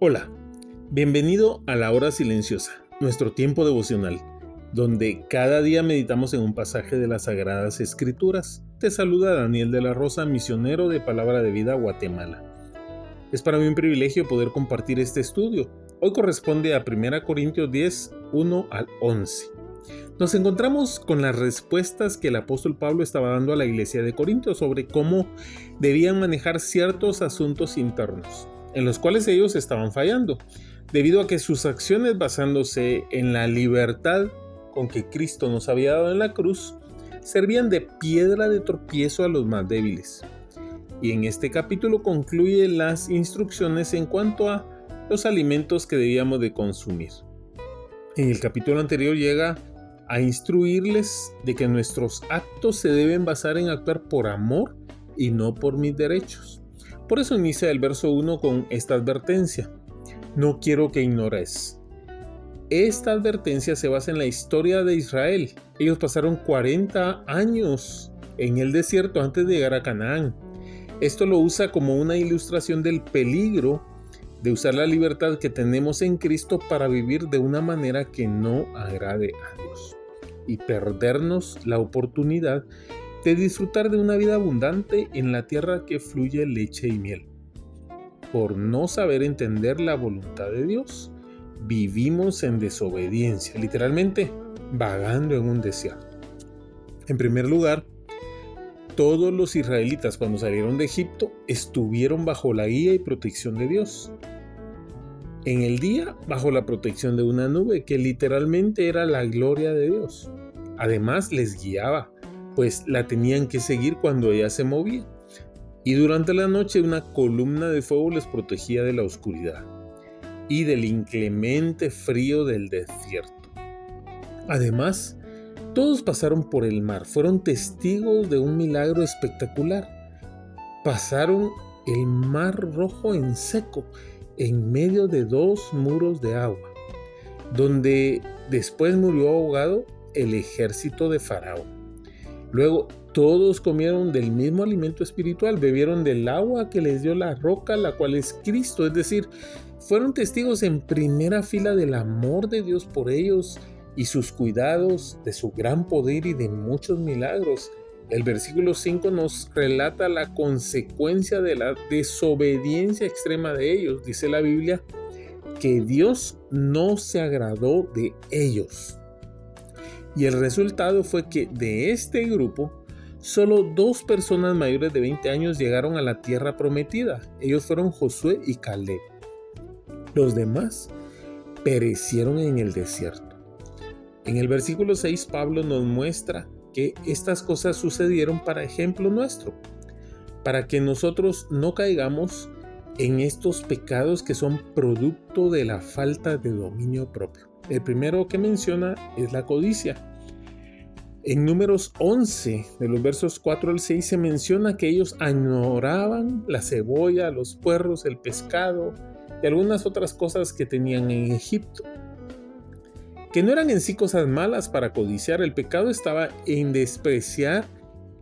Hola, bienvenido a la hora silenciosa, nuestro tiempo devocional, donde cada día meditamos en un pasaje de las Sagradas Escrituras. Te saluda Daniel de la Rosa, misionero de Palabra de Vida Guatemala. Es para mí un privilegio poder compartir este estudio. Hoy corresponde a 1 Corintios 10, 1 al 11. Nos encontramos con las respuestas que el apóstol Pablo estaba dando a la iglesia de Corinto sobre cómo debían manejar ciertos asuntos internos en los cuales ellos estaban fallando, debido a que sus acciones basándose en la libertad con que Cristo nos había dado en la cruz, servían de piedra de tropiezo a los más débiles. Y en este capítulo concluye las instrucciones en cuanto a los alimentos que debíamos de consumir. En el capítulo anterior llega a instruirles de que nuestros actos se deben basar en actuar por amor y no por mis derechos. Por eso inicia el verso 1 con esta advertencia. No quiero que ignores. Esta advertencia se basa en la historia de Israel. Ellos pasaron 40 años en el desierto antes de llegar a Canaán. Esto lo usa como una ilustración del peligro de usar la libertad que tenemos en Cristo para vivir de una manera que no agrade a Dios y perdernos la oportunidad de disfrutar de una vida abundante en la tierra que fluye leche y miel. Por no saber entender la voluntad de Dios, vivimos en desobediencia, literalmente vagando en un desierto. En primer lugar, todos los israelitas cuando salieron de Egipto estuvieron bajo la guía y protección de Dios. En el día, bajo la protección de una nube que literalmente era la gloria de Dios. Además, les guiaba pues la tenían que seguir cuando ella se movía. Y durante la noche una columna de fuego les protegía de la oscuridad y del inclemente frío del desierto. Además, todos pasaron por el mar, fueron testigos de un milagro espectacular. Pasaron el mar rojo en seco, en medio de dos muros de agua, donde después murió ahogado el ejército de Faraón. Luego todos comieron del mismo alimento espiritual, bebieron del agua que les dio la roca, la cual es Cristo. Es decir, fueron testigos en primera fila del amor de Dios por ellos y sus cuidados, de su gran poder y de muchos milagros. El versículo 5 nos relata la consecuencia de la desobediencia extrema de ellos. Dice la Biblia que Dios no se agradó de ellos. Y el resultado fue que de este grupo, solo dos personas mayores de 20 años llegaron a la tierra prometida. Ellos fueron Josué y Caleb. Los demás perecieron en el desierto. En el versículo 6 Pablo nos muestra que estas cosas sucedieron para ejemplo nuestro, para que nosotros no caigamos en estos pecados que son producto de la falta de dominio propio. El primero que menciona es la codicia. En números 11, de los versos 4 al 6, se menciona que ellos añoraban la cebolla, los puerros, el pescado y algunas otras cosas que tenían en Egipto. Que no eran en sí cosas malas para codiciar, el pecado estaba en despreciar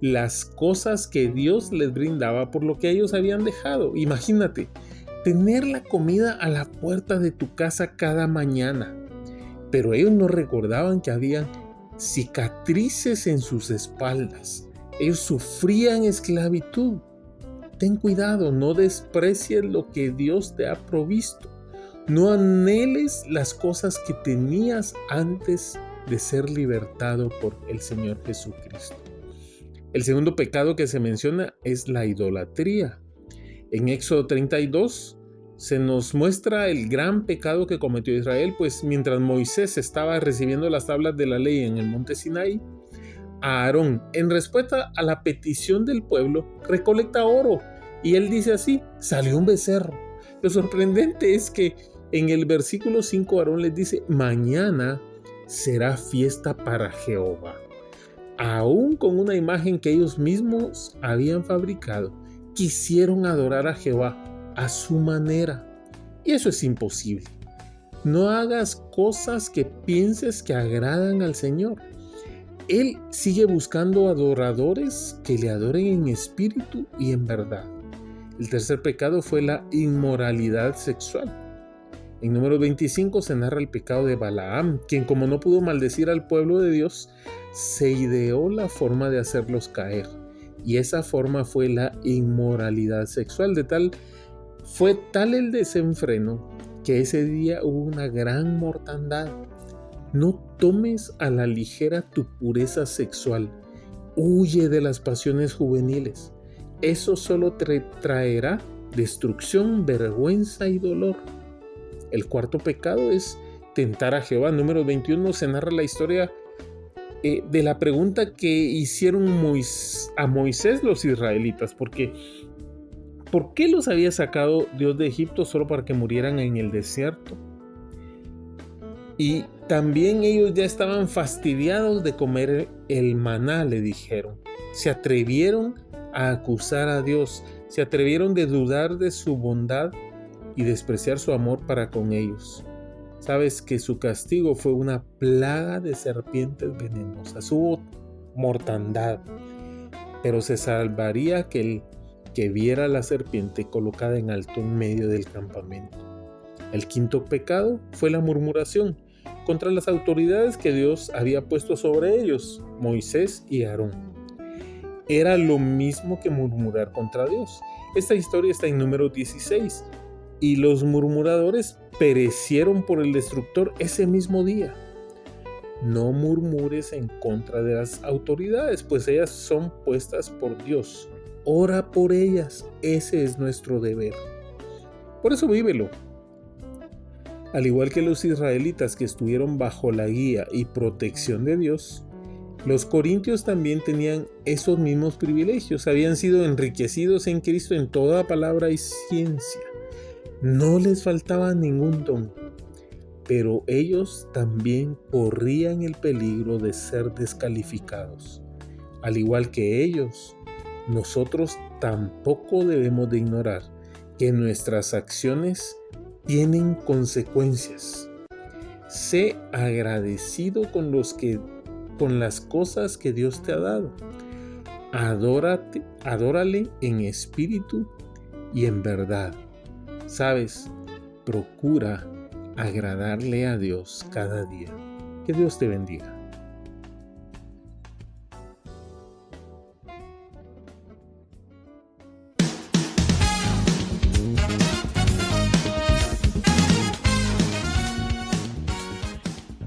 las cosas que Dios les brindaba por lo que ellos habían dejado. Imagínate, tener la comida a la puerta de tu casa cada mañana pero ellos no recordaban que habían cicatrices en sus espaldas. Ellos sufrían esclavitud. Ten cuidado, no desprecies lo que Dios te ha provisto. No anheles las cosas que tenías antes de ser libertado por el Señor Jesucristo. El segundo pecado que se menciona es la idolatría. En Éxodo 32 se nos muestra el gran pecado que cometió Israel, pues mientras Moisés estaba recibiendo las tablas de la ley en el monte Sinai, Aarón, en respuesta a la petición del pueblo, recolecta oro. Y él dice así, salió un becerro. Lo sorprendente es que en el versículo 5 Aarón les dice, mañana será fiesta para Jehová. Aún con una imagen que ellos mismos habían fabricado, quisieron adorar a Jehová a su manera. Y eso es imposible. No hagas cosas que pienses que agradan al Señor. Él sigue buscando adoradores que le adoren en espíritu y en verdad. El tercer pecado fue la inmoralidad sexual. En número 25 se narra el pecado de Balaam, quien como no pudo maldecir al pueblo de Dios, se ideó la forma de hacerlos caer. Y esa forma fue la inmoralidad sexual. De tal fue tal el desenfreno que ese día hubo una gran mortandad. No tomes a la ligera tu pureza sexual. Huye de las pasiones juveniles. Eso solo te traerá destrucción, vergüenza y dolor. El cuarto pecado es tentar a Jehová. Número 21 se narra la historia eh, de la pregunta que hicieron a Moisés los israelitas, porque ¿Por qué los había sacado Dios de Egipto solo para que murieran en el desierto? Y también ellos ya estaban fastidiados de comer el maná, le dijeron. Se atrevieron a acusar a Dios, se atrevieron de dudar de su bondad y despreciar su amor para con ellos. Sabes que su castigo fue una plaga de serpientes venenosas, hubo mortandad, pero se salvaría aquel que viera la serpiente colocada en alto en medio del campamento. El quinto pecado fue la murmuración contra las autoridades que Dios había puesto sobre ellos, Moisés y Aarón. Era lo mismo que murmurar contra Dios. Esta historia está en número 16 y los murmuradores perecieron por el destructor ese mismo día. No murmures en contra de las autoridades, pues ellas son puestas por Dios. Ora por ellas, ese es nuestro deber. Por eso vívelo. Al igual que los israelitas que estuvieron bajo la guía y protección de Dios, los corintios también tenían esos mismos privilegios, habían sido enriquecidos en Cristo en toda palabra y ciencia. No les faltaba ningún don, pero ellos también corrían el peligro de ser descalificados. Al igual que ellos, nosotros tampoco debemos de ignorar que nuestras acciones tienen consecuencias. Sé agradecido con los que con las cosas que Dios te ha dado. Adórate, adórale en espíritu y en verdad. Sabes, procura agradarle a Dios cada día. Que Dios te bendiga.